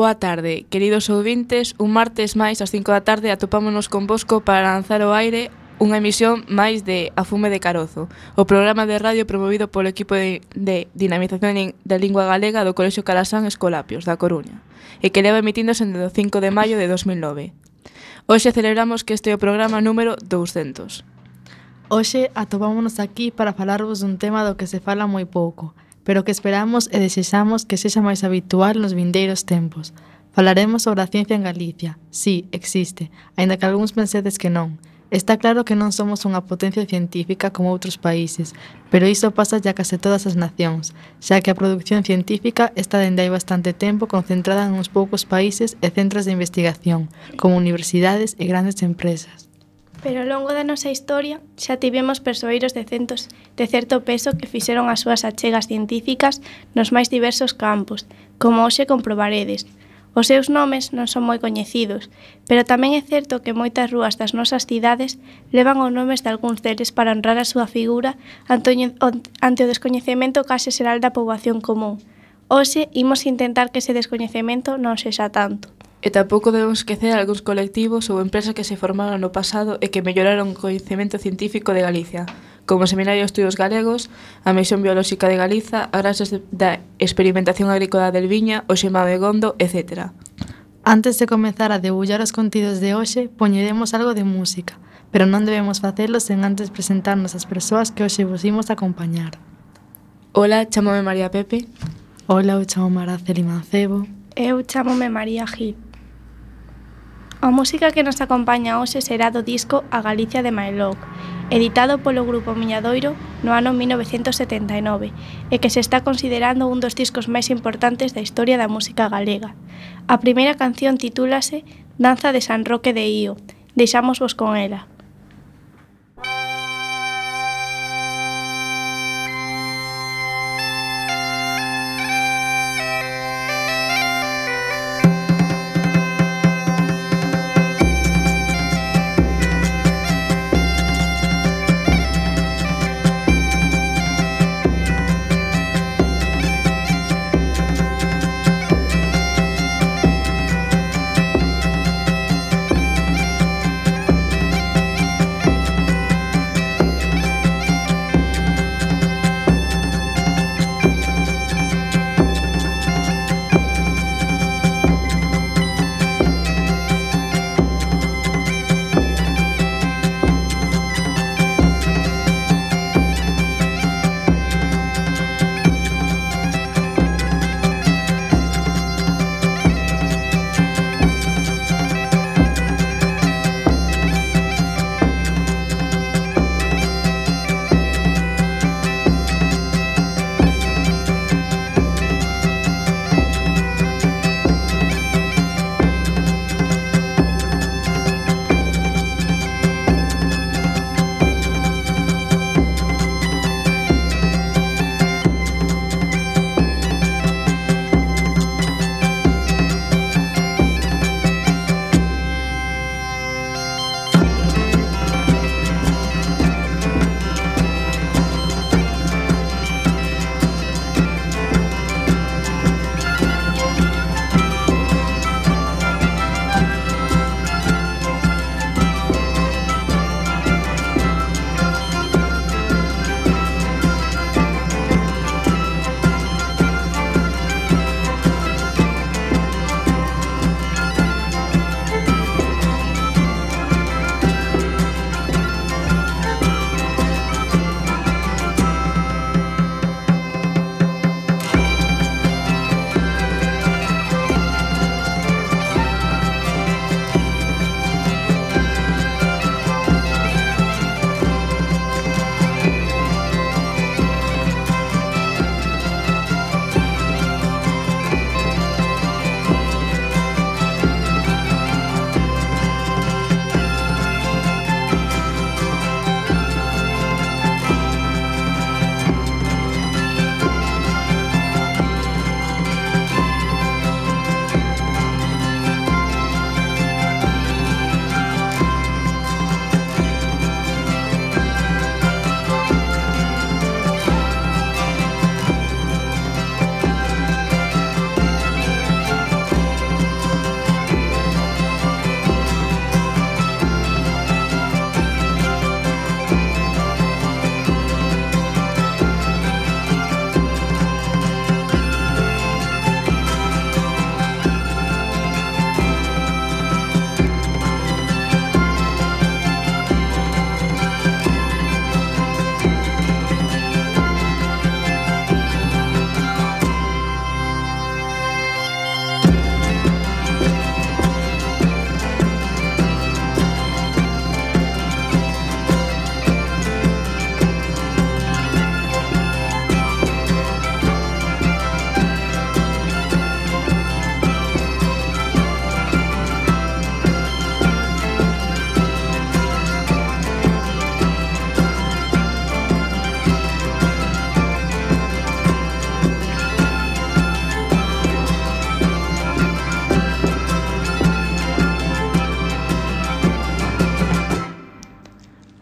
Boa tarde, queridos ouvintes, un martes máis ás 5 da tarde atopámonos convosco para lanzar o aire unha emisión máis de A Fume de Carozo, o programa de radio promovido polo equipo de, de dinamización da lingua galega do Colexio Calasán Escolapios, da Coruña, e que leva emitíndose desde o 5 de maio de 2009. Hoxe celebramos que este é o programa número 200. Hoxe atopámonos aquí para falarvos dun tema do que se fala moi pouco, pero que esperamos e desexamos que sexa máis habitual nos vindeiros tempos. Falaremos sobre a ciencia en Galicia. Sí, existe, aínda que algúns pensedes que non. Está claro que non somos unha potencia científica como outros países, pero iso pasa ya case todas as nacións, xa que a produción científica está dende hai bastante tempo concentrada en uns poucos países e centros de investigación, como universidades e grandes empresas. Pero ao longo da nosa historia xa tivemos persoeiros de centos de certo peso que fixeron as súas achegas científicas nos máis diversos campos, como hoxe comprobaredes. Os seus nomes non son moi coñecidos, pero tamén é certo que moitas rúas das nosas cidades levan os nomes de algúns deles para honrar a súa figura ante o descoñecemento case xeral da poboación común. Hoxe imos intentar que ese descoñecemento non sexa tanto. E tampouco debemos esquecer algúns colectivos ou empresas que se formaron no pasado e que melloraron o coñecemento científico de Galicia, como o Seminario de Estudios Galegos, a Misión Biolóxica de Galiza, a graxas da experimentación agrícola del Viña, o Xemabegondo, etc. Antes de comezar a debullar os contidos de hoxe, poñeremos algo de música, pero non debemos facelo sen antes presentarnos as persoas que hoxe vos imos acompañar. Ola, chamome María Pepe. Ola, eu chamo Maraceli Mancebo. Eu chamome María Gil. A música que nos acompaña hoxe será do disco A Galicia de Mailoc, editado polo grupo Miñadoiro no ano 1979 e que se está considerando un dos discos máis importantes da historia da música galega. A primeira canción titúlase Danza de San Roque de Ío. Deixámosvos con ela.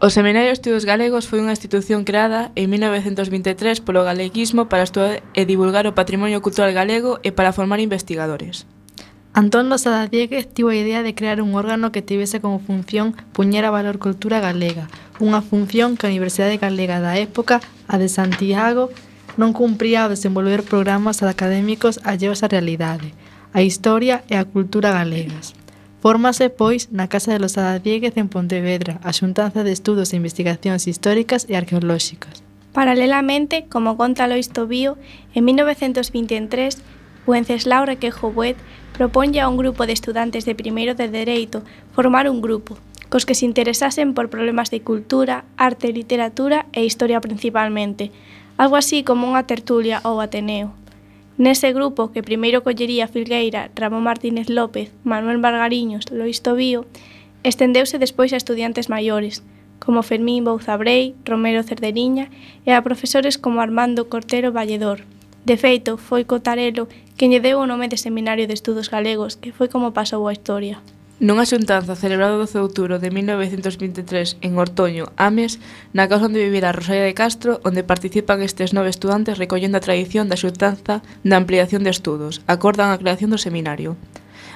O Seminario de Estudos Galegos foi unha institución creada en 1923 polo galeguismo para estudar e divulgar o patrimonio cultural galego e para formar investigadores. Antón Losada Dieguez tivo a idea de crear un órgano que tivese como función puñer a valor cultura galega, unha función que a Universidade Galega da época, a de Santiago, non cumpría ao desenvolver programas académicos alleos á realidade, a historia e a cultura galegas. Fórmase, pois, na Casa de Losada Dieguez en Pontevedra, a Xuntanza de Estudos e Investigacións Históricas e Arqueolóxicas. Paralelamente, como conta Lois Tobío, en 1923, Wenceslao Requejo Buet proponlle a un grupo de estudantes de primeiro de Dereito formar un grupo, cos que se interesasen por problemas de cultura, arte, literatura e historia principalmente, algo así como unha tertulia ou ateneo. Nese grupo, que primeiro collería Filgueira, Ramón Martínez López, Manuel Margariños, Lois Tobío, estendeuse despois a estudiantes maiores, como Fermín Bouzabrei, Romero Cerderiña e a profesores como Armando Cortero Valledor. De feito, foi Cotarelo quen lle deu o nome de Seminario de Estudos Galegos, que foi como pasou a historia. Nunha xuntanza celebrada o 12 de outubro de 1923 en Ortoño, Ames, na casa onde vivira Rosalía de Castro, onde participan estes nove estudantes recollendo a tradición da xuntanza da ampliación de estudos, acordan a creación do seminario.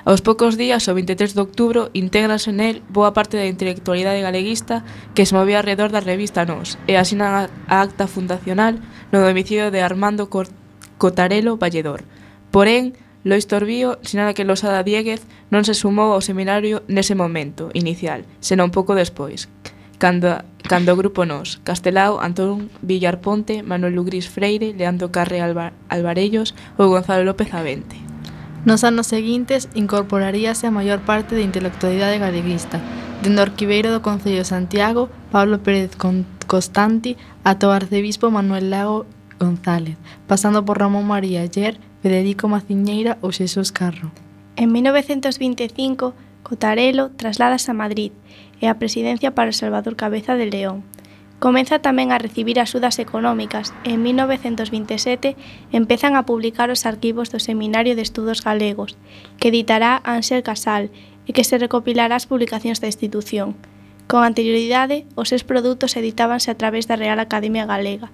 Aos poucos días, o 23 de outubro, intégrase nel boa parte da intelectualidade galeguista que se movía alrededor da revista Nos e asinan a acta fundacional no domicilio de Armando Cotarelo Valledor. Porén, Lois Torbío sinala que Losada Dieguez non se sumou ao seminario nese momento inicial, senón pouco despois, cando, cando o grupo Nós, Castelao, Antón Villarponte, Manuel Lugris Freire, Leandro Carre Alba, Alvarellos ou Gonzalo López Avente. Nos anos seguintes incorporaríase a maior parte da intelectualidade galeguista, dende o arquiveiro do Concello de Santiago, Pablo Pérez Constanti, ata o arcebispo Manuel Lago González, pasando por Ramón María Ayer Federico Maciñeira ou Xesús Carro. En 1925, Cotarelo trasladas a Madrid e a presidencia para Salvador Cabeza de León. Comeza tamén a recibir axudas económicas e en 1927 empezan a publicar os arquivos do Seminario de Estudos Galegos, que editará Ansel Casal e que se recopilará as publicacións da institución. Con anterioridade, os seus produtos editábanse a través da Real Academia Galega,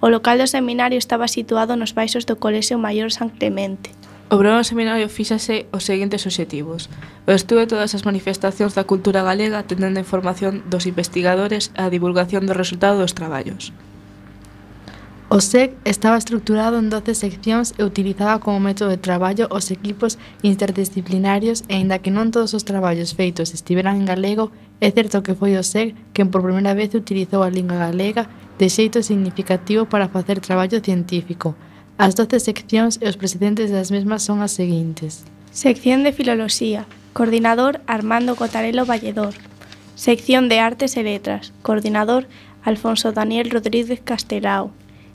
O local do seminario estaba situado nos baixos do Colexio Maior San Clemente. O programa seminario fíxase os seguintes obxectivos. O estudo de todas as manifestacións da cultura galega tendendo a información dos investigadores e a divulgación do resultado dos traballos. O SEC estaba estructurado en 12 seccións e utilizaba como método de traballo os equipos interdisciplinarios e, aínda que non todos os traballos feitos estiveran en galego, é certo que foi o SEC quen por primeira vez utilizou a lingua galega de xeito significativo para facer traballo científico. As doce seccións e os presidentes das mesmas son as seguintes. Sección de Filoloxía, coordinador Armando Cotarelo Valledor. Sección de Artes e Letras, coordinador Alfonso Daniel Rodríguez Castelao.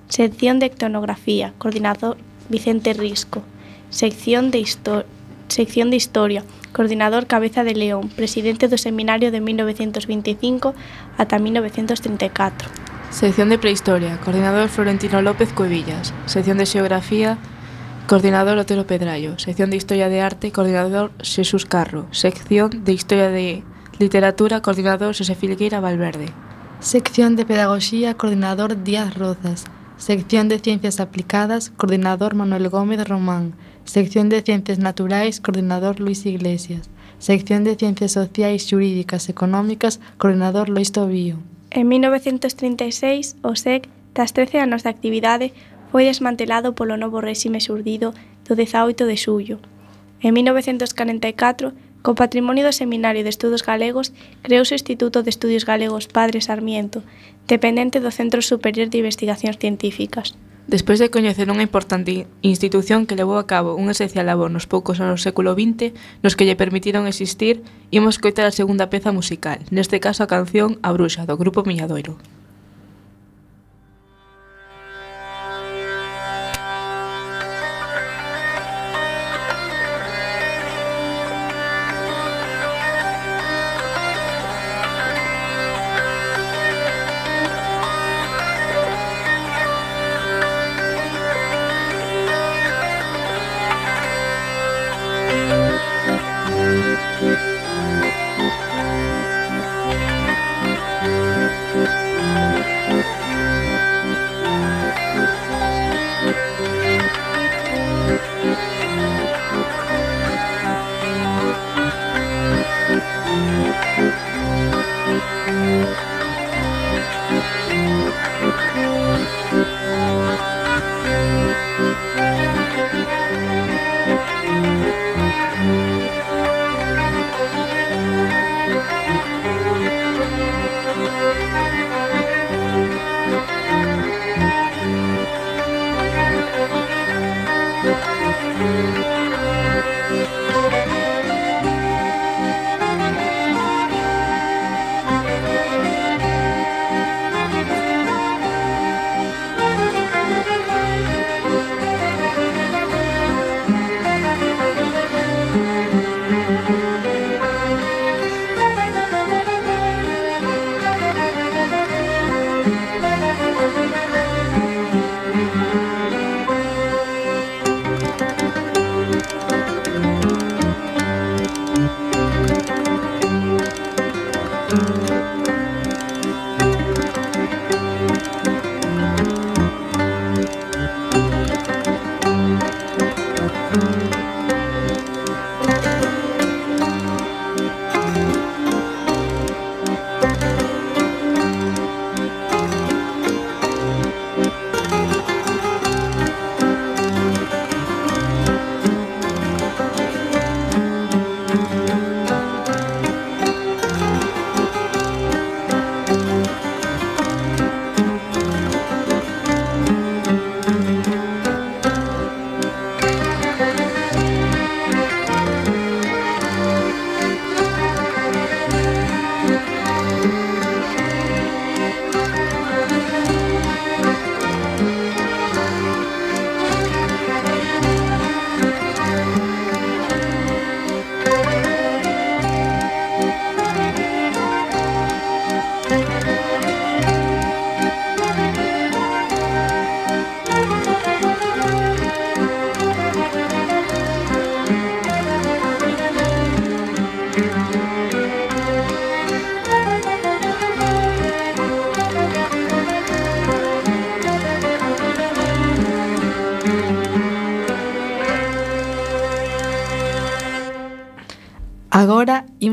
Sección de Etnografía, coordinador Vicente Risco. Sección de, Histo Sección de Historia, coordinador Cabeza de León, presidente do Seminario de 1925 ata 1934. Sección de Prehistoria, coordinador Florentino López Cuevillas. Sección de Xeografía, coordinador Otero Pedrallo. Sección de Historia de Arte, coordinador Xesús Carro. Sección de Historia de Literatura, coordinador Xosé Filgueira Valverde. Sección de Pedagogía, coordinador Díaz Rozas. Sección de Ciencias Aplicadas, coordinador Manuel Gómez Román. Sección de Ciencias Naturais, coordinador Luis Iglesias. Sección de Ciencias Sociais, Xurídicas, Económicas, coordinador Luis Tobío. En 1936, o SEC, tras 13 anos de actividade, foi desmantelado polo novo réxime surdido do 18 de xullo. En 1944, co patrimonio do Seminario de Estudos Galegos, creouse o Instituto de Estudios Galegos Padre Sarmiento, dependente do Centro Superior de Investigacións Científicas. Despois de coñecer unha importante institución que levou a cabo un esencial labor nos poucos anos do século XX, nos que lle permitiron existir, imos coitar a segunda peza musical, neste caso a canción A Bruxa, do grupo Miñadoiro.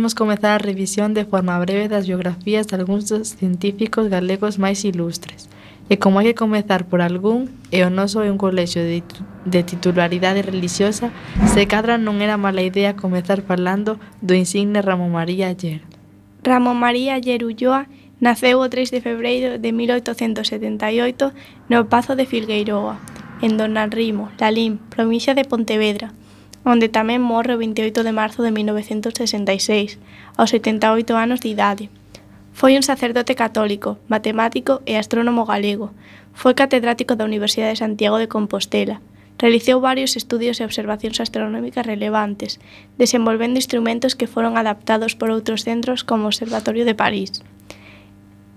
Imos comezar a revisión de forma breve das biografías de algúns dos científicos galegos máis ilustres. E como hai que comezar por algún, e o noso é un colexio de, de titularidade religiosa, se cadra non era mala idea comezar falando do insigne Ramón María Ayer. Ramón María Ayer Ulloa naceu o 3 de febreiro de 1878 no Pazo de Filgueiroa, en Donarrimo, Lalín, provincia de Pontevedra, onde tamén morre o 28 de marzo de 1966, aos 78 anos de idade. Foi un sacerdote católico, matemático e astrónomo galego. Foi catedrático da Universidade de Santiago de Compostela. Realizou varios estudios e observacións astronómicas relevantes, desenvolvendo instrumentos que foron adaptados por outros centros como o Observatorio de París.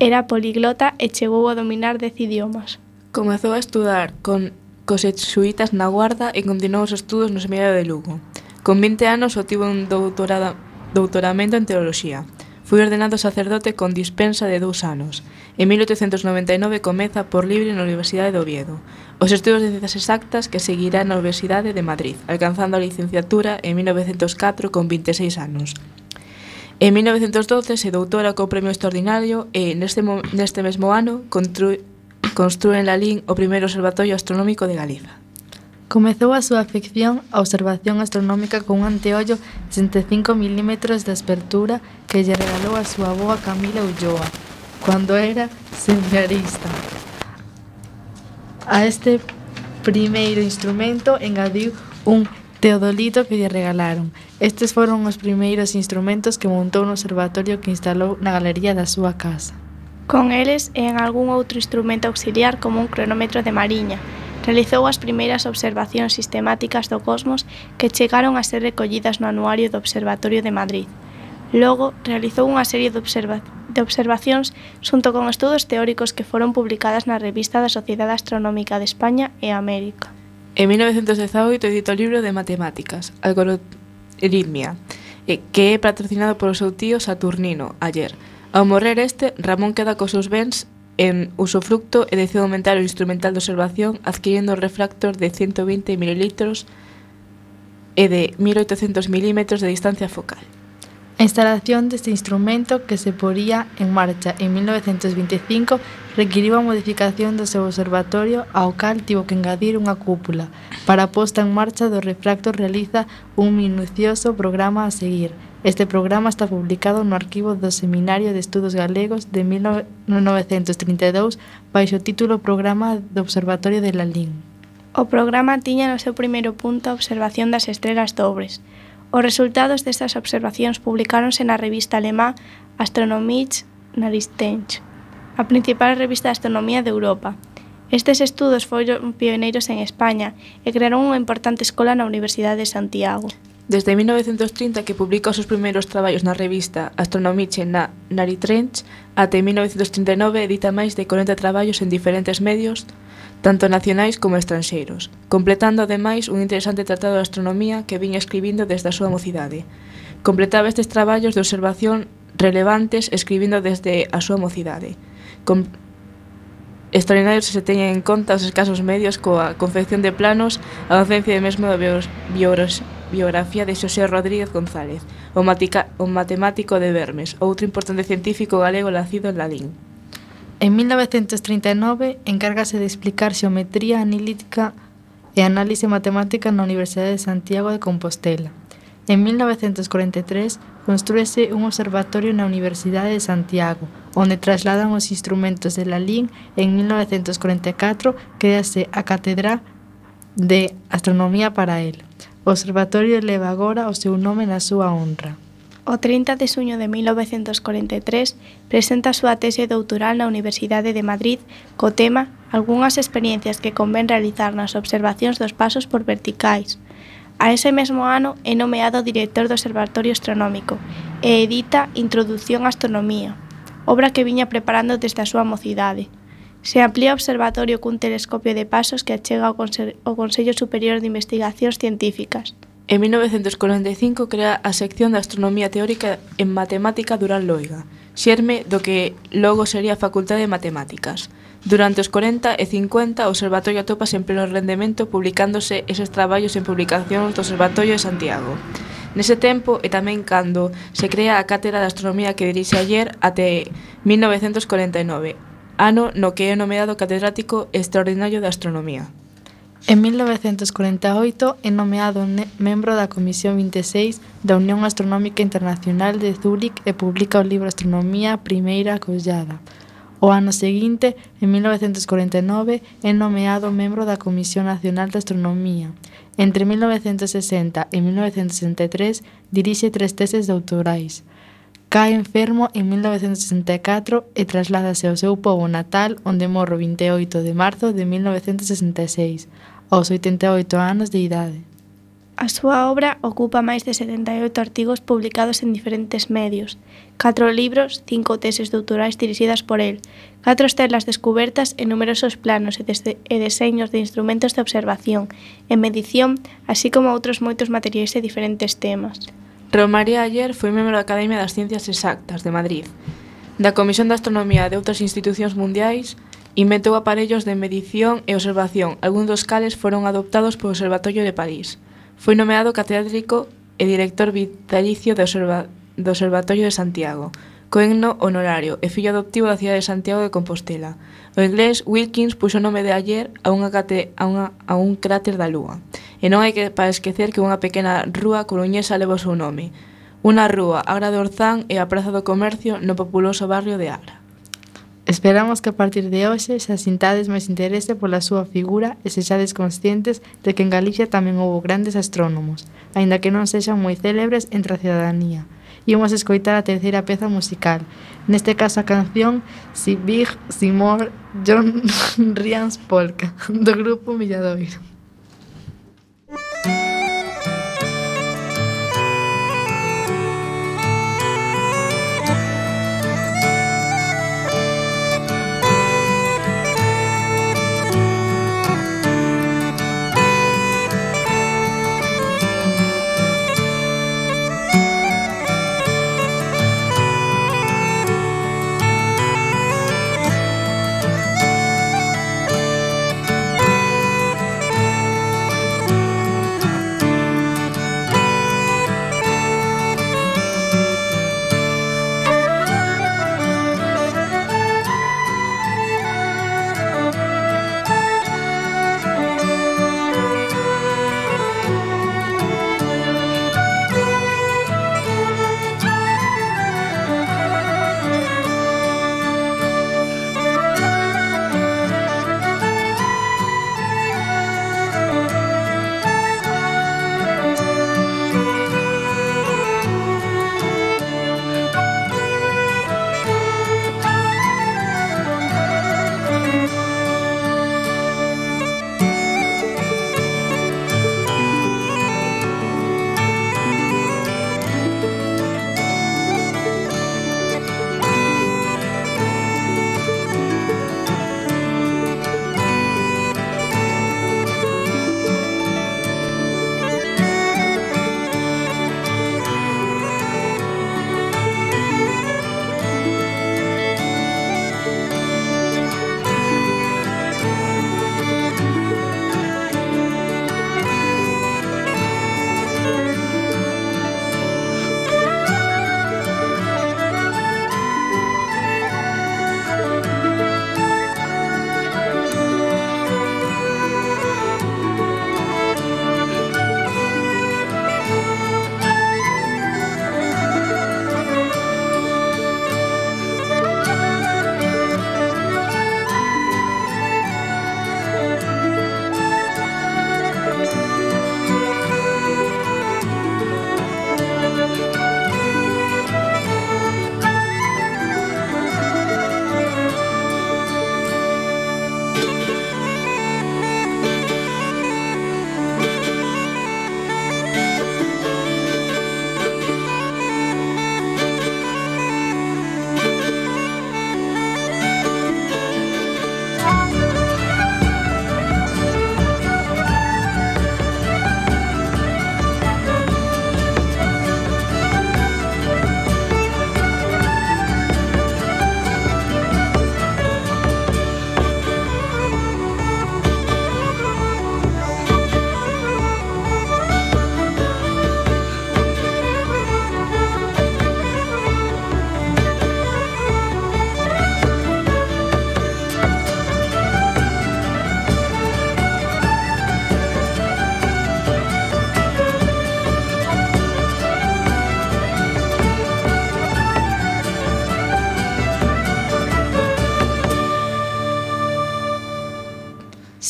Era poliglota e chegou a dominar dez idiomas. Comezou a estudar con cos exuitas na Guarda e continuou os estudos no Seminario de Lugo. Con 20 anos obtivo un doutorado, doutoramento en Teoloxía. Foi ordenado sacerdote con dispensa de dous anos. En 1899 comeza por libre na Universidade de Oviedo. Os estudos de Ciencias Exactas que seguirá na Universidade de Madrid, alcanzando a licenciatura en 1904 con 26 anos. En 1912 se doutora co Premio Extraordinario e neste, neste mesmo ano construe en Lalín o primeiro observatorio astronómico de Galiza. Comezou a súa afección á observación astronómica con un anteollo de 65 mm de apertura que lle regalou a súa boa Camila Ulloa, cando era seminarista. A este primeiro instrumento engadiu un teodolito que lle regalaron. Estes foron os primeiros instrumentos que montou no observatorio que instalou na galería da súa casa. Con eles e en algún outro instrumento auxiliar como un cronómetro de mariña, realizou as primeiras observacións sistemáticas do cosmos que chegaron a ser recollidas no anuario do Observatorio de Madrid. Logo, realizou unha serie de, observa de observacións xunto con estudos teóricos que foron publicadas na revista da Sociedade Astronómica de España e América. En 1918 editou o libro de Matemáticas, Algoritmia, eh, que é patrocinado polo seu tío Saturnino, ayer, Ao morrer este, Ramón queda cos seus bens en usufructo e decide aumentar o instrumental de observación adquirindo refractor de 120 ml e de 1800 mm de distancia focal. A instalación deste instrumento que se poría en marcha en 1925 requiriu a modificación do seu observatorio ao cal tivo que engadir unha cúpula. Para a posta en marcha do refractor realiza un minucioso programa a seguir, Este programa está publicado no arquivo do Seminario de Estudos Galegos de 1932 baixo o título Programa do Observatorio de Lalín. O programa tiña no seu primeiro punto a observación das estrelas dobres. Os resultados destas observacións publicáronse na revista alemá Astronomie Naristench, a principal revista de astronomía de Europa. Estes estudos foron pioneiros en España e crearon unha importante escola na Universidade de Santiago. Desde 1930 que publica os seus primeiros traballos na revista Astronomiche na Naritrench, até 1939 edita máis de 40 traballos en diferentes medios, tanto nacionais como estranxeiros, completando ademais un interesante tratado de astronomía que viña escribindo desde a súa mocidade. Completaba estes traballos de observación relevantes escribindo desde a súa mocidade. Com extraordinarios se teñen en conta os escasos medios coa confección de planos, a docencia de mesmo da biografía Biografía de Xosé Rodríguez González, o, matica, o matemático de Bermes, outro importante científico galego nacido en Ladín. En 1939 encárgase de explicar xeometría analítica e análise matemática na Universidade de Santiago de Compostela. En 1943 construíse un observatorio na Universidade de Santiago, onde trasladan os instrumentos de Lalín e en 1944 créase a Catedral de Astronomía para el. O observatorio leva agora o seu nome na súa honra. O 30 de suño de 1943 presenta a súa tese doutoral na Universidade de Madrid co tema Algúnas experiencias que convén realizar nas observacións dos pasos por verticais. A ese mesmo ano é nomeado director do Observatorio Astronómico e edita Introdución á Astronomía, obra que viña preparando desde a súa mocidade. Se amplía o observatorio cun telescopio de pasos que achega ao, Conse ao Consello Superior de Investigacións Científicas. En 1945 crea a sección de Astronomía Teórica en Matemática Durán Loiga, xerme do que logo sería a Facultade de Matemáticas. Durante os 40 e 50, o Observatorio atopas en pleno rendemento publicándose eses traballos en publicacións do Observatorio de Santiago. Nese tempo e tamén cando se crea a Cátedra de Astronomía que dirixe ayer até 1949, ano no que é nomeado catedrático extraordinario de astronomía. En 1948 é nomeado membro da Comisión 26 da Unión Astronómica Internacional de Zúrich e publica o libro Astronomía Primeira Collada. O ano seguinte, en 1949, é nomeado membro da Comisión Nacional de Astronomía. Entre 1960 e 1963 dirixe tres teses doutorais. Cae enfermo en 1964 e trasládase ao seu pobo natal onde morro 28 de marzo de 1966, aos 88 anos de idade. A súa obra ocupa máis de 78 artigos publicados en diferentes medios, 4 libros, 5 teses doutorais dirixidas por el, 4 estelas descubertas e numerosos planos e, e deseños de instrumentos de observación e medición, así como outros moitos materiais de diferentes temas. Romaría Ayer foi membro da Academia das Ciencias Exactas de Madrid, da Comisión de Astronomía de outras institucións mundiais, inventou aparellos de medición e observación, algúns dos cales foron adoptados polo Observatorio de París. Foi nomeado catedrático e director vitalicio do, observa do Observatorio de Santiago, Coenno Honorario e fillo adoptivo da cidade de Santiago de Compostela. O inglés Wilkins puxo o nome de Ayer a, unha cate, a, unha, a un cráter da Lúa. E non hai que para esquecer que unha pequena rúa coruñesa leva o seu nome. Unha rúa, Agra de Orzán e a Praza do Comercio no populoso barrio de Agra. Esperamos que a partir de hoxe xa sintades máis interese pola súa figura e sexades conscientes de que en Galicia tamén houve grandes astrónomos, aínda que non sexan moi célebres entre a cidadanía. Imos escoitar a terceira peza musical. Neste caso a canción Si Big, Si More, John Rians Polka, do grupo Milladoiro.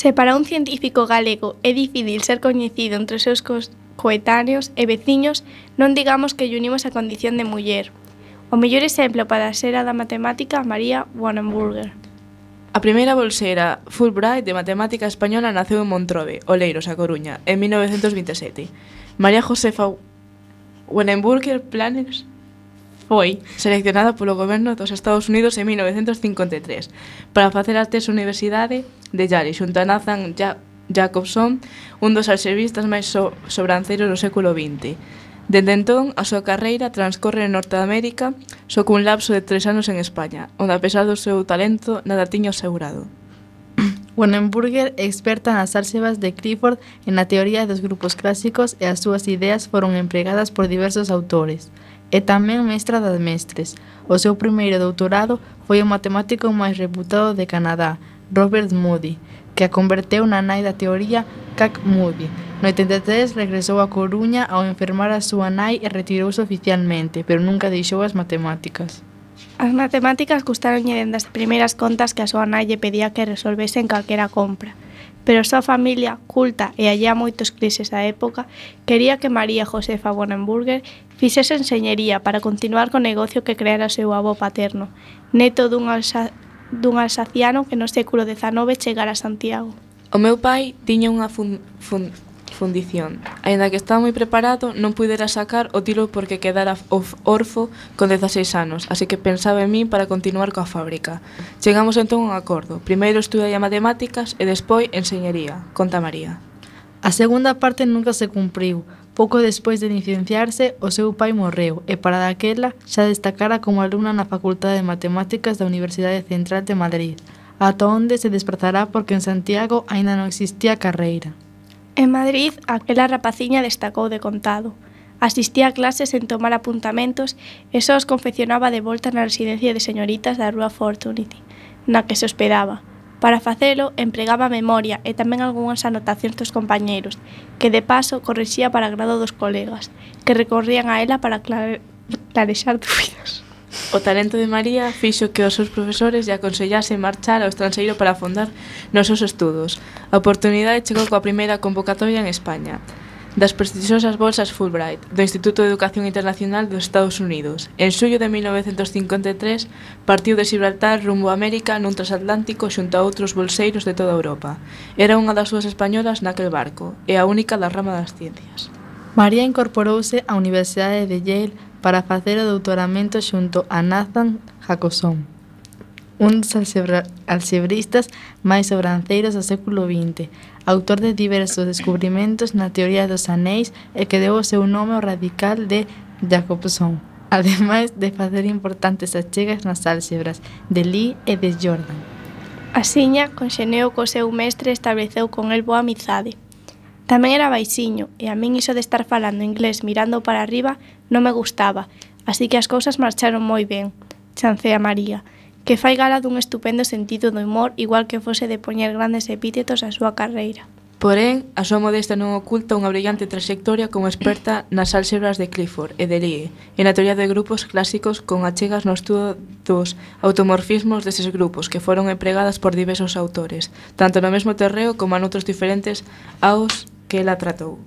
Se para un científico galego é difícil ser coñecido entre os seus coetáneos e veciños, non digamos que lle unimos a condición de muller. O mellor exemplo para ser a da matemática María Wannenburger. A primeira bolseira Fulbright de matemática española naceu en Montrode, Oleiros, a Coruña, en 1927. María Josefa Wannenburger Planners foi seleccionada polo goberno dos Estados Unidos en 1953 para facer a tes Universidade de Yale xunto a Nathan ja Jacobson, un dos arxivistas máis so sobranceiros do século XX. Dende entón, a súa carreira transcorre en Norteamérica só cun lapso de tres anos en España, onde a pesar do seu talento nada tiño asegurado. Wannenburger é experta nas álxebas de Clifford e na teoría dos grupos clásicos e as súas ideas foron empregadas por diversos autores. É tamén mestra mestres. O seu primeiro doutorado foi o matemático máis reputado de Canadá, Robert Moody, que a converteu na nai da teoría Cac Moody, No 83 regresou a Coruña ao enfermar a súa nai e retirouse oficialmente, pero nunca deixou as matemáticas. As matemáticas gustaronlle dende as primeiras contas que a súa nai lle pedía que resolvesen calquera compra. Pero a súa familia, culta e allá moitos crises da época, quería que María Josefa Bonenburger fixese enseñería para continuar co negocio que creara o seu avó paterno, neto dun, alsa, dun alsaciano que no século XIX chegara a Santiago. O meu pai tiña unha fun, fun, fundición. Aínda que estaba moi preparado, non puidera sacar o tiro porque quedara orfo con 16 anos, así que pensaba en min para continuar coa fábrica. Chegamos entón a un acordo. Primeiro estudei matemáticas e despois enxeñería, conta María. A segunda parte nunca se cumpriu. Pouco despois de licenciarse, o seu pai morreu e para daquela xa destacara como alumna na Facultade de Matemáticas da Universidade Central de Madrid ata onde se desplazará porque en Santiago aínda non existía carreira. En Madrid, aquela rapaciña destacou de contado. Asistía a clases en tomar apuntamentos e só os confeccionaba de volta na residencia de señoritas da Rúa Fortunity, na que se hospedaba. Para facelo, empregaba memoria e tamén algunhas anotacións dos compañeiros, que de paso corrixía para grado dos colegas, que recorrían a ela para clarexar dúbidas. O talento de María fixo que os seus profesores lle aconsellasen marchar ao estranxeiro para afondar nos seus estudos. A oportunidade chegou coa primeira convocatoria en España das prestixiosas bolsas Fulbright do Instituto de Educación Internacional dos Estados Unidos. En xullo de 1953 partiu de Gibraltar rumbo a América nun transatlántico xunto a outros bolseiros de toda Europa. Era unha das súas españolas naquel barco e a única da rama das ciencias. María incorporouse á Universidade de Yale para facer o doutoramento xunto a Nathan Jacobson, un dos alxebristas máis sobranceiros do século XX, autor de diversos descubrimentos na teoría dos anéis e que deu o seu nome ao radical de Jacobson, ademais de facer importantes achegas nas álxebras de Lee e de Jordan. Asiña, conxeneu co seu mestre e estableceu con el boa amizade. Tamén era baixiño, e a min iso de estar falando inglés mirando para arriba non me gustaba, así que as cousas marcharon moi ben, chancea María, que fai gala dun estupendo sentido do humor igual que fose de poñer grandes epítetos á súa carreira. Porén, a súa modesta non oculta unha brillante trayectoria como experta nas álxebras de Clifford e de Lie e na teoría de grupos clásicos con achegas no estudo dos automorfismos deses grupos que foron empregadas por diversos autores, tanto no mesmo terreo como en outros diferentes aos que ela tratou.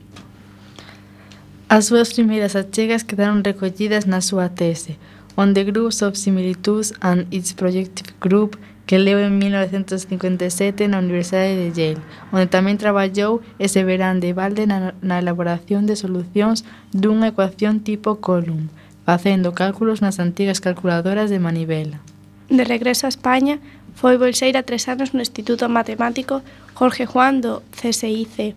As súas primeiras achegas quedaron recollidas na súa tese On the Groups of Similitudes and its Projective Group que leu en 1957 na Universidade de Yale, onde tamén traballou ese verán de balde na, na elaboración de solucións dunha ecuación tipo Coulomb, facendo cálculos nas antigas calculadoras de manivela. De regreso a España, foi bolseira tres anos no Instituto Matemático Jorge Juan do CSIC,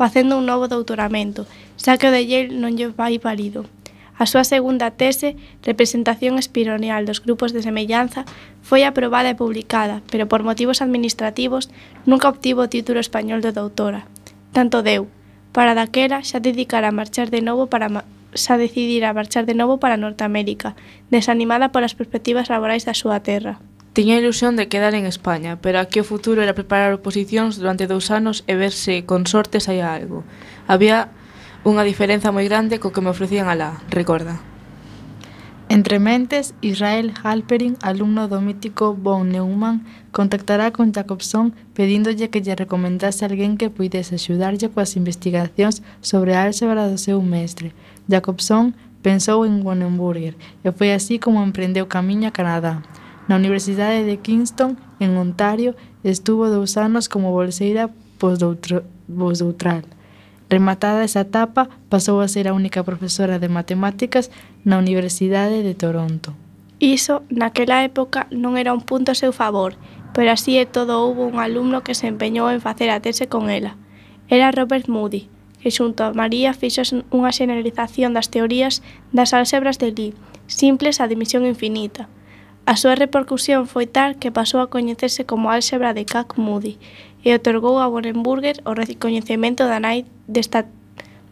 facendo un novo doutoramento, xa que o de Yale non lle vai parido. A súa segunda tese, Representación espironeal dos grupos de semellanza, foi aprobada e publicada, pero por motivos administrativos nunca obtivo o título español de doutora. Tanto deu. Para daquela xa dedicara a marchar de novo para xa decidir a marchar de novo para Norteamérica, desanimada polas perspectivas laborais da súa terra. Tiña a ilusión de quedar en España, pero aquí o futuro era preparar oposicións durante dous anos e ver se con sorte saía algo. Había unha diferenza moi grande co que me ofrecían alá, recorda. Entre mentes, Israel Halperin, alumno do mítico von Neumann, contactará con Jacobson pedíndolle que lle recomendase alguén que puidese axudarlle coas investigacións sobre a álxebra do seu mestre. Jacobson pensou en Wonenburger e foi así como emprendeu camiño a Canadá. Na Universidade de Kingston, en Ontario, estuvo dous anos como bolseira posdoutral. Rematada esa etapa, pasou a ser a única profesora de matemáticas na Universidade de Toronto. Iso, naquela época, non era un punto a seu favor, pero así e todo houve un alumno que se empeñou en facer a tese con ela. Era Robert Moody, que xunto a María fixo unha xeneralización das teorías das álxebras de Lee, simples a dimisión infinita, A súa repercusión foi tal que pasou a coñecerse como álxebra de Cac Moody e otorgou a Borenburger o recoñecemento da nai desta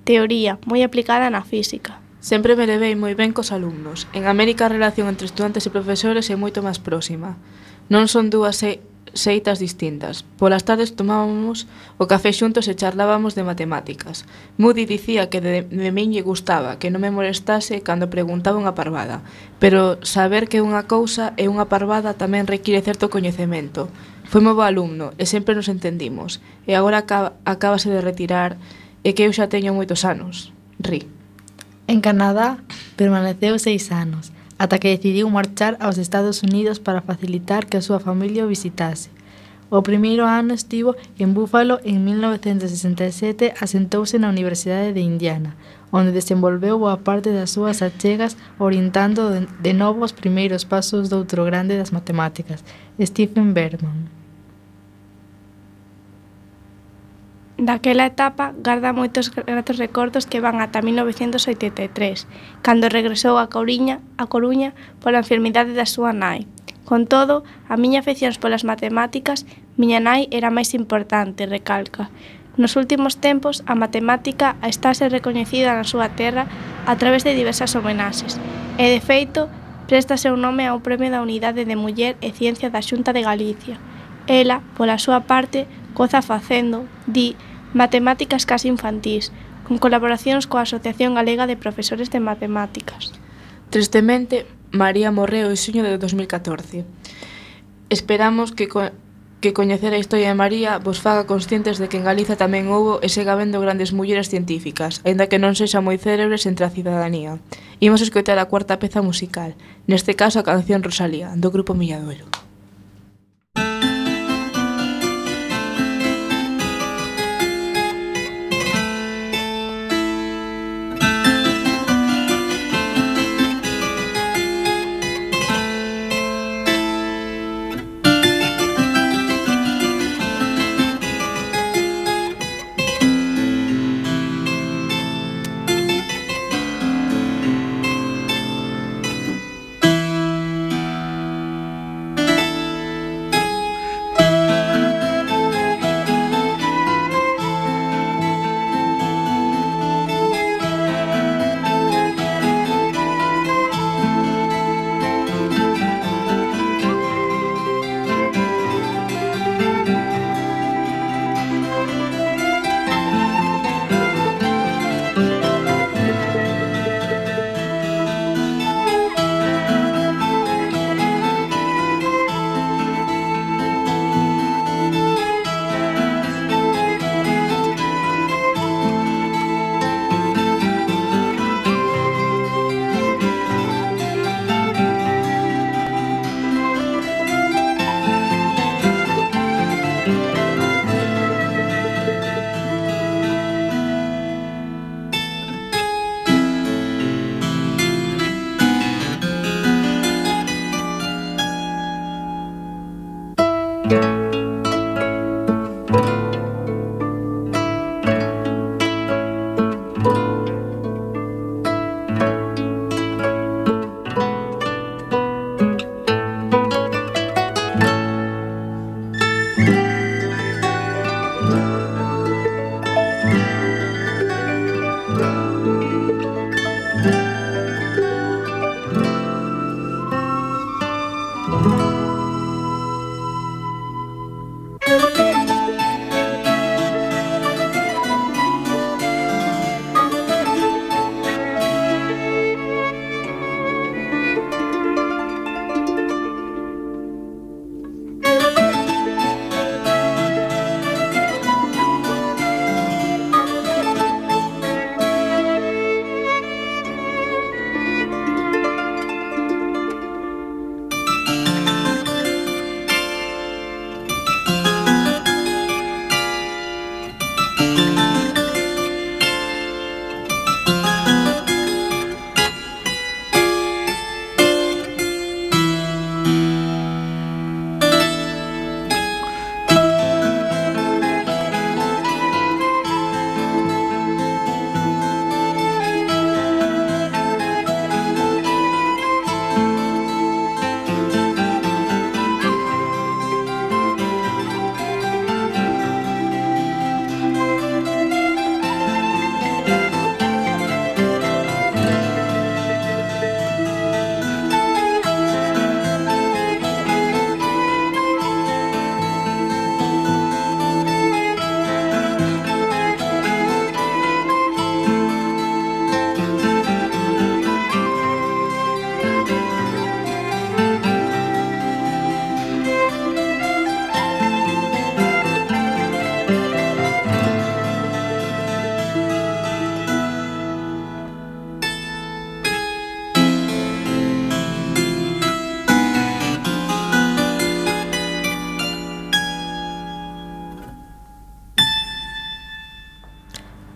teoría moi aplicada na física. Sempre me levei moi ben cos alumnos. En América a relación entre estudantes e profesores é moito máis próxima. Non son dúas seitas distintas. Polas tardes tomábamos o café xuntos e charlábamos de matemáticas. Moody dicía que de, de min lle gustaba, que non me molestase cando preguntaba unha parvada. Pero saber que unha cousa é unha parvada tamén require certo coñecemento. Foi moi bo alumno e sempre nos entendimos. E agora acaba, acabase de retirar e que eu xa teño moitos anos. Ri. En Canadá permaneceu seis anos ata que decidiu marchar aos Estados Unidos para facilitar que a súa familia o visitase. O primeiro ano estivo en Buffalo en 1967 asentouse na Universidade de Indiana, onde desenvolveu boa parte das súas achegas orientando de novo os primeiros pasos doutro grande das matemáticas, Stephen Berman. Daquela etapa garda moitos gratos recordos que van ata 1983, cando regresou a Coruña, a Coruña pola enfermidade da súa nai. Con todo, a miña afección polas matemáticas, miña nai era máis importante, recalca. Nos últimos tempos, a matemática está a ser recoñecida na súa terra a través de diversas homenaxes, e, de feito, presta seu nome ao Premio da Unidade de Muller e Ciencia da Xunta de Galicia. Ela, pola súa parte, coza facendo, di, Matemáticas case infantís, con colaboracións coa Asociación Galega de Profesores de Matemáticas. Tristemente, María morreu en xuño de 2014. Esperamos que co que coñecer a historia de María vos faga conscientes de que en Galiza tamén houbo e sega vendo grandes mulleres científicas, aínda que non sexa moi célebres entre a cidadanía. Imos escoitar a cuarta peza musical, neste caso a canción Rosalía, do grupo Milladoiro.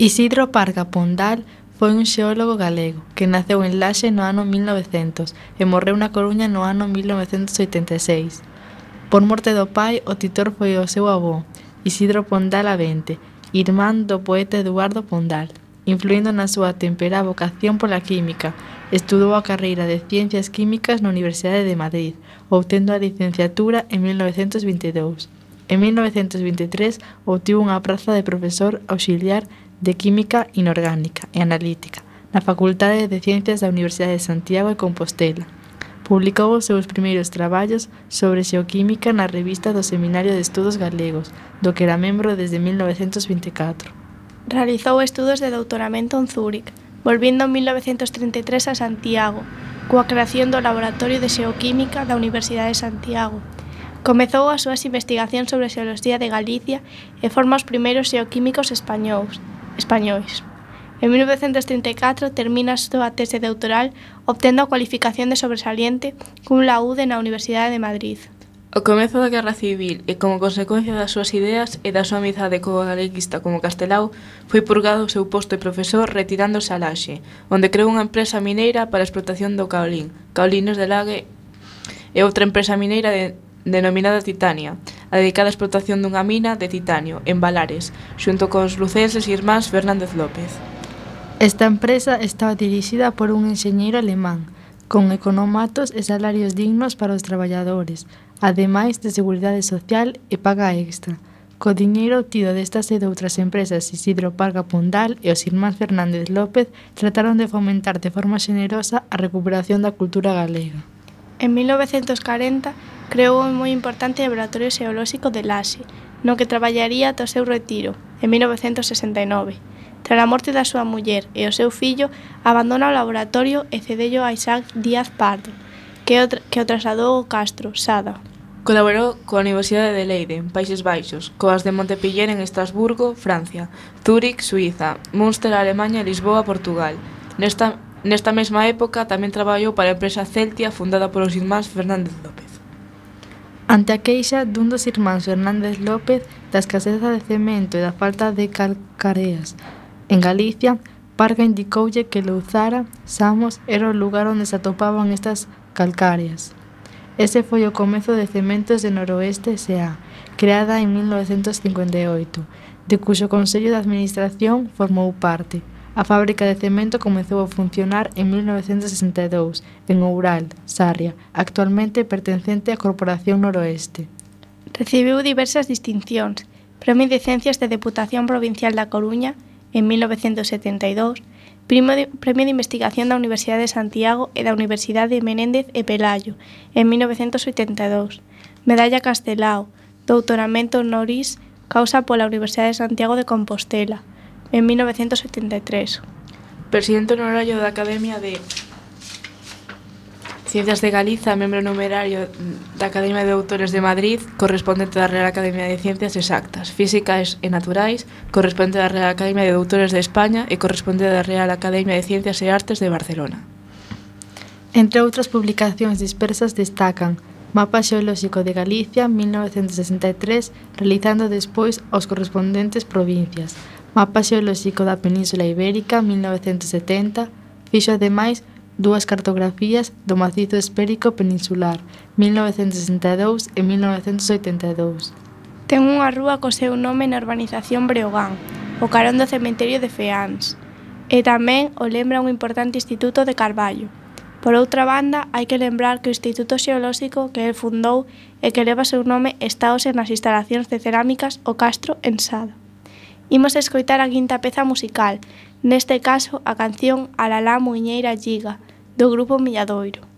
Isidro Parga Pondal foi un xeólogo galego que naceu en Laxe no ano 1900 e morreu na Coruña no ano 1986. Por morte do pai, o titor foi o seu avó, Isidro Pondal Avente, irmán do poeta Eduardo Pondal. Influindo na súa tempera vocación pola química, estudou a carreira de Ciencias Químicas na Universidade de Madrid, obtendo a licenciatura en 1922. En 1923 obtivo unha praza de profesor auxiliar de Química Inorgánica e Analítica na Facultade de Ciencias da Universidade de Santiago de Compostela. Publicou os seus primeiros traballos sobre xeoquímica na revista do Seminario de Estudos Galegos, do que era membro desde 1924. Realizou estudos de doutoramento en Zúrich, volvindo en 1933 a Santiago, coa creación do Laboratorio de Xeoquímica da Universidade de Santiago. Comezou as súas investigacións sobre a xeoloxía de Galicia e forma os primeiros xeoquímicos españols, españois. En 1934 termina a súa tese doutoral obtendo a cualificación de sobresaliente cun laude na Universidade de Madrid. O comezo da Guerra Civil e como consecuencia das súas ideas e da súa amizade co galeguista como Castelao, foi purgado o seu posto de profesor retirándose a Laxe, onde creou unha empresa mineira para a explotación do caolín, caolines de lague e outra empresa mineira de denominada Titania, adicada á explotación dunha mina de titanio en Valares, xunto cos lucenses irmáns Fernández López. Esta empresa estaba dirixida por un enxeñeiro alemán, con economatos e salarios dignos para os traballadores, ademais de seguridade social e paga extra. Co diñeiro obtido destas e doutras empresas Isidro Parga Pondal e os irmáns Fernández López trataron de fomentar de forma xenerosa a recuperación da cultura galega. En 1940 creou un moi importante laboratorio xeolóxico de Laxe, no que traballaría ata o seu retiro, en 1969. Tras a morte da súa muller e o seu fillo, abandona o laboratorio e cedello a Isaac Díaz Pardo, que o, que o trasladou ao Castro, Sada. Colaborou coa Universidade de Leiden, Países Baixos, coas de Montpellier en Estrasburgo, Francia, Zúrich, Suiza, Münster, Alemanha e Lisboa, Portugal. Nesta Nesta mesma época tamén traballou para a empresa Celtia fundada polos irmáns Fernández López. Ante a queixa dun dos irmáns Fernández López da escaseza de cemento e da falta de calcareas en Galicia, Parga indicoulle que Louzara, Samos, era o lugar onde se atopaban estas calcáreas. Ese foi o comezo de Cementos de Noroeste S.A., creada en 1958, de cuxo Consello de Administración formou parte. A fábrica de cemento comezou a funcionar en 1962 en Oural, Sarria, actualmente pertencente á Corporación Noroeste. Recibiu diversas distincións, Premio de Ciencias da de Deputación Provincial da Coruña en 1972, Primo de, Premio de Investigación da Universidade de Santiago e da Universidade de Menéndez e Pelayo en 1982, Medalla Castelao, Doutoramento Honoris Causa pola Universidade de Santiago de Compostela, en 1973. Presidente honorario da Academia de Ciencias de Galiza, membro numerario da Academia de Autores de Madrid, correspondente da Real Academia de Ciencias Exactas, Físicas e Naturais, correspondente da Real Academia de Autores de España e correspondente da Real Academia de Ciencias e Artes de Barcelona. Entre outras publicacións dispersas destacan Mapa Xeolóxico de Galicia 1963, realizando despois aos correspondentes provincias, Mapa xeolóxico da Península Ibérica 1970 fixo ademais dúas cartografías do macizo espérico peninsular 1962 e 1982. Ten unha rúa co seu nome na urbanización Breogán, o carón do cementerio de Feáns, e tamén o lembra un importante instituto de Carballo. Por outra banda, hai que lembrar que o Instituto Xeolóxico que el fundou e que leva seu nome está hoxe nas instalacións de cerámicas O Castro en Sada. Imos escoitar a quinta peza musical, neste caso a canción Alalá Muiñeira Lliga, do grupo Milladoiro.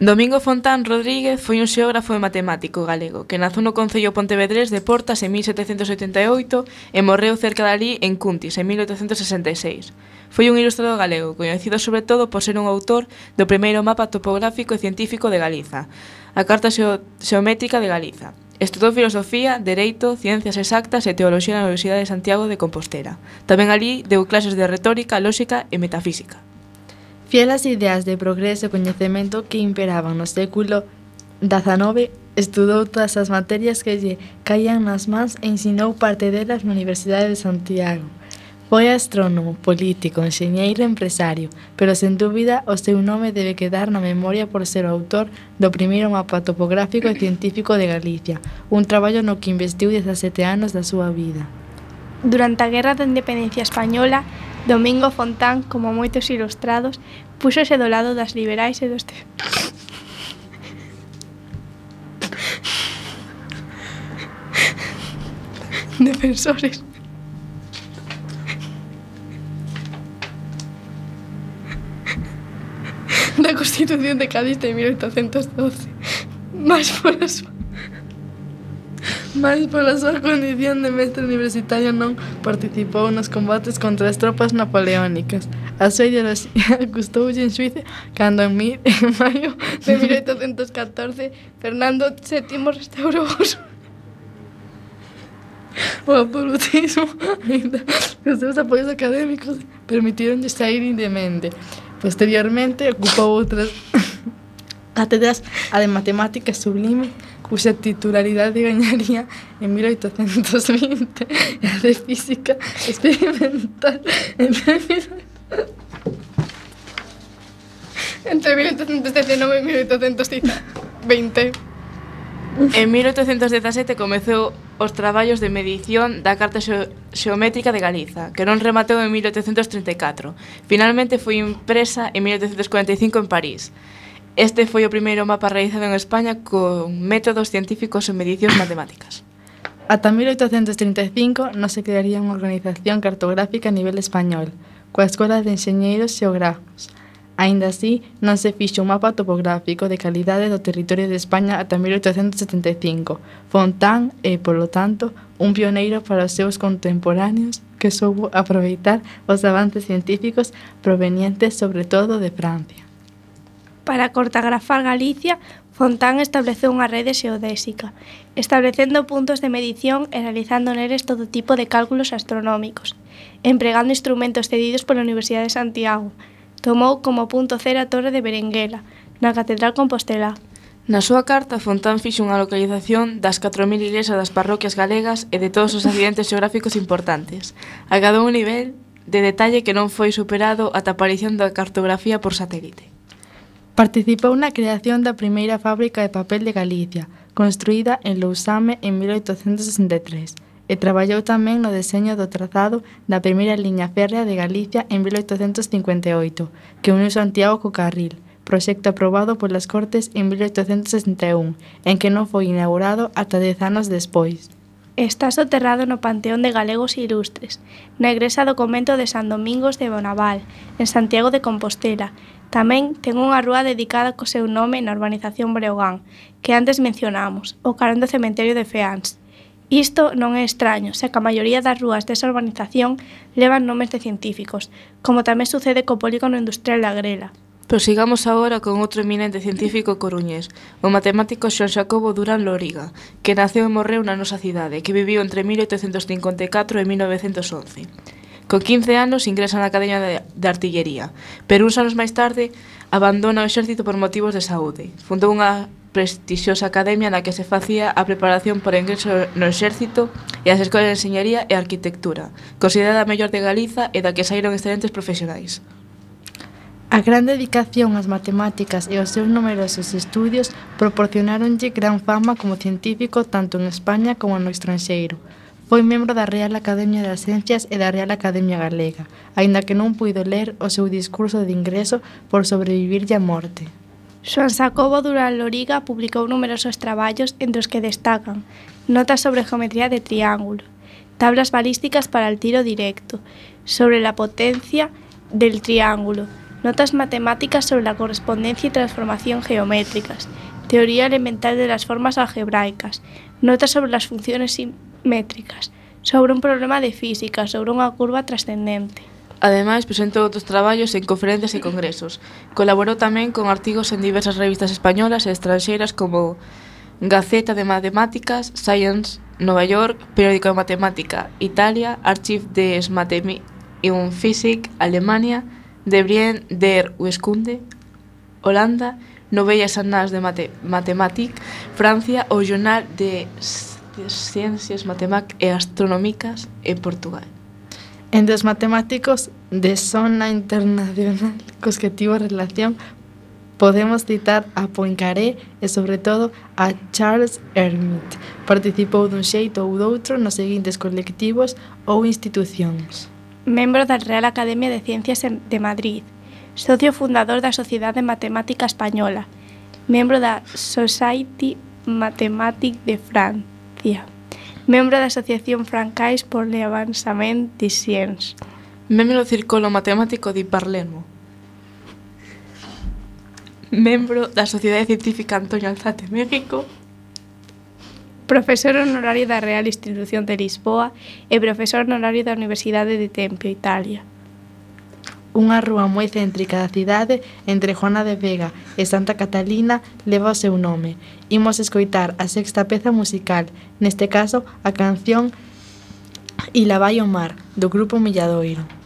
Domingo Fontán Rodríguez foi un xeógrafo e matemático galego que nazou no Concello Pontevedrés de Portas en 1788 e morreu cerca dali en Cuntis en 1866. Foi un ilustrado galego, coñecido sobre todo por ser un autor do primeiro mapa topográfico e científico de Galiza, a Carta Xeométrica de Galiza. Estudou filosofía, dereito, ciencias exactas e teoloxía na Universidade de Santiago de Compostela. Tamén ali deu clases de retórica, lóxica e metafísica. Fiel ás ideas de progreso e coñecemento que imperaban no século XIX, estudou todas as materias que lle caían nas mans e ensinou parte delas na Universidade de Santiago. Foi astrónomo, político, enxeñeiro e empresario, pero sen dúbida o seu nome debe quedar na memoria por ser o autor do primeiro mapa topográfico e científico de Galicia, un traballo no que investiu 17 anos da súa vida. Durante a Guerra da Independencia Española, Domingo Fontán, como moitos ilustrados, púxose do lado das liberais e dos... Te... defensores. da Constitución de Cádiz de 1812, máis por a súa mais pola súa condición de mestre universitario non participou nos combates contra as tropas napoleónicas. A súa acustoulle en Suiza cando en, mil, en maio de 1814 Fernando VII restaurou os o absolutismo ainda os seus apoios académicos permitiron sair indemente. Posteriormente ocupou outras cátedras a de matemáticas sublimes cuxa titularidade gañaría en 1820 e a de Física Experimental en 18... entre 1819 e 1820. En 1817 comezou os traballos de medición da Carta Xeométrica de Galiza, que non rematou en 1834. Finalmente foi impresa en 1845 en París. Este foi o primeiro mapa realizado en España con métodos científicos e medicións matemáticas. Ata 1835 non se crearía unha organización cartográfica a nivel español, coa Escola de Enxeñeiros Xeógrafos. Aínda así, non se fixo un mapa topográfico de calidade do territorio de España ata 1875. Fontán é, polo tanto, un pioneiro para os seus contemporáneos que soubo aproveitar os avances científicos provenientes sobre todo de Francia. Para cartografar Galicia, Fontán estableceu unha rede xeodésica, establecendo puntos de medición e realizando neles todo tipo de cálculos astronómicos, empregando instrumentos cedidos pola Universidade de Santiago. Tomou como punto cero a Torre de Berenguela, na Catedral Compostela. Na súa carta, Fontán fixo unha localización das 4.000 iglesias das parroquias galegas e de todos os accidentes xeográficos importantes. Agadou un nivel de detalle que non foi superado ata a aparición da cartografía por satélite. Participou na creación da primeira fábrica de papel de Galicia, construída en Lousame en 1863, e traballou tamén no deseño do trazado da primeira liña férrea de Galicia en 1858, que uniu Santiago co Carril, proxecto aprobado polas Cortes en 1861, en que non foi inaugurado ata dez anos despois. Está soterrado no Panteón de Galegos Ilustres, na egresa do convento de San Domingos de Bonaval, en Santiago de Compostela, Tamén ten unha rúa dedicada co seu nome na urbanización Breogán, que antes mencionamos, o carón do cementerio de Feans. Isto non é extraño, xa que a maioría das rúas desa urbanización levan nomes de científicos, como tamén sucede co polígono industrial da Grela. Pois Prosigamos agora con outro eminente científico coruñés, o matemático Xoan Xacobo Durán Loriga, que naceu e morreu na nosa cidade, que viviu entre 1854 e 1911. Co 15 anos ingresa na Academia de, de Artillería, pero uns anos máis tarde abandona o exército por motivos de saúde. Fundou unha prestixiosa academia na que se facía a preparación para o ingreso no exército e as escolas de enseñería e arquitectura, considerada a mellor de Galiza e da que saíron excelentes profesionais. A gran dedicación ás matemáticas e aos seus numerosos estudios proporcionáronlle gran fama como científico tanto en España como no estranxeiro. Foi membro da Real Academia das Ciencias e da Real Academia Galega, aínda que non puido ler o seu discurso de ingreso por sobrevivirlle a morte. Xoan Sacobo Durán Loriga publicou numerosos traballos entre os que destacan Notas sobre geometría de triángulo, Tablas balísticas para el tiro directo, sobre la potencia del triángulo, Notas matemáticas sobre la correspondencia y transformación geométricas, Teoría elemental de las formas algebraicas, Notas sobre las funciones métricas, sobre un problema de física, sobre unha curva trascendente. Ademais, presentou outros traballos en conferencias e congresos. Colaborou tamén con artigos en diversas revistas españolas e estranxeiras como Gaceta de Matemáticas, Science, Nova York, Periódico de Matemática, Italia, Archiv des e und Physik, Alemania, De Brien der Weskunde, Holanda, Novellas Annals de Mate Matematik, Francia ou Jornal de Artes, Ciencias, Matemáticas e eh, Astronómicas en Portugal. Entre os matemáticos de zona internacional cos que tivo relación podemos citar a Poincaré e, sobre todo, a Charles Hermit. Participou dun xeito ou doutro nos seguintes colectivos ou institucións. Membro da Real Academia de Ciencias de Madrid, socio fundador da Sociedade Matemática Española, membro da Society Mathematic de France, García, membro da Asociación Francais por le de Sciences. Membro do Círculo Matemático de Parlermo. Membro da Sociedade Científica Antonio Alzate México. Profesor honorario da Real Institución de Lisboa e profesor honorario da Universidade de Tempio, Italia. Unha rúa moi céntrica da cidade entre Juana de Vega e Santa Catalina leva o seu nome. Imos escoitar a sexta peza musical, neste caso a canción Ila vai o mar, do grupo Milladoiro.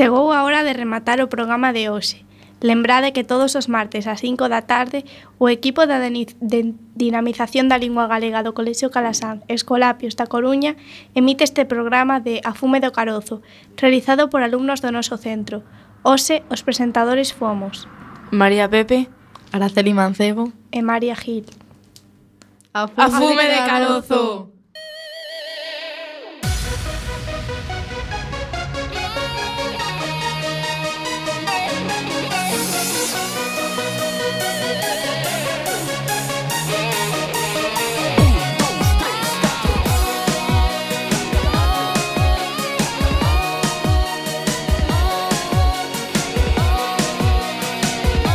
Chegou a hora de rematar o programa de hoxe. Lembrade que todos os martes ás 5 da tarde o equipo da de dinamización da lingua galega do Colexio Calasán, Escolapios da Coruña, emite este programa de A fume do carozo, realizado por alumnos do noso centro. Hoxe, os presentadores fomos María Pepe, Araceli Mancebo e María Gil. A fume, A fume de carozo!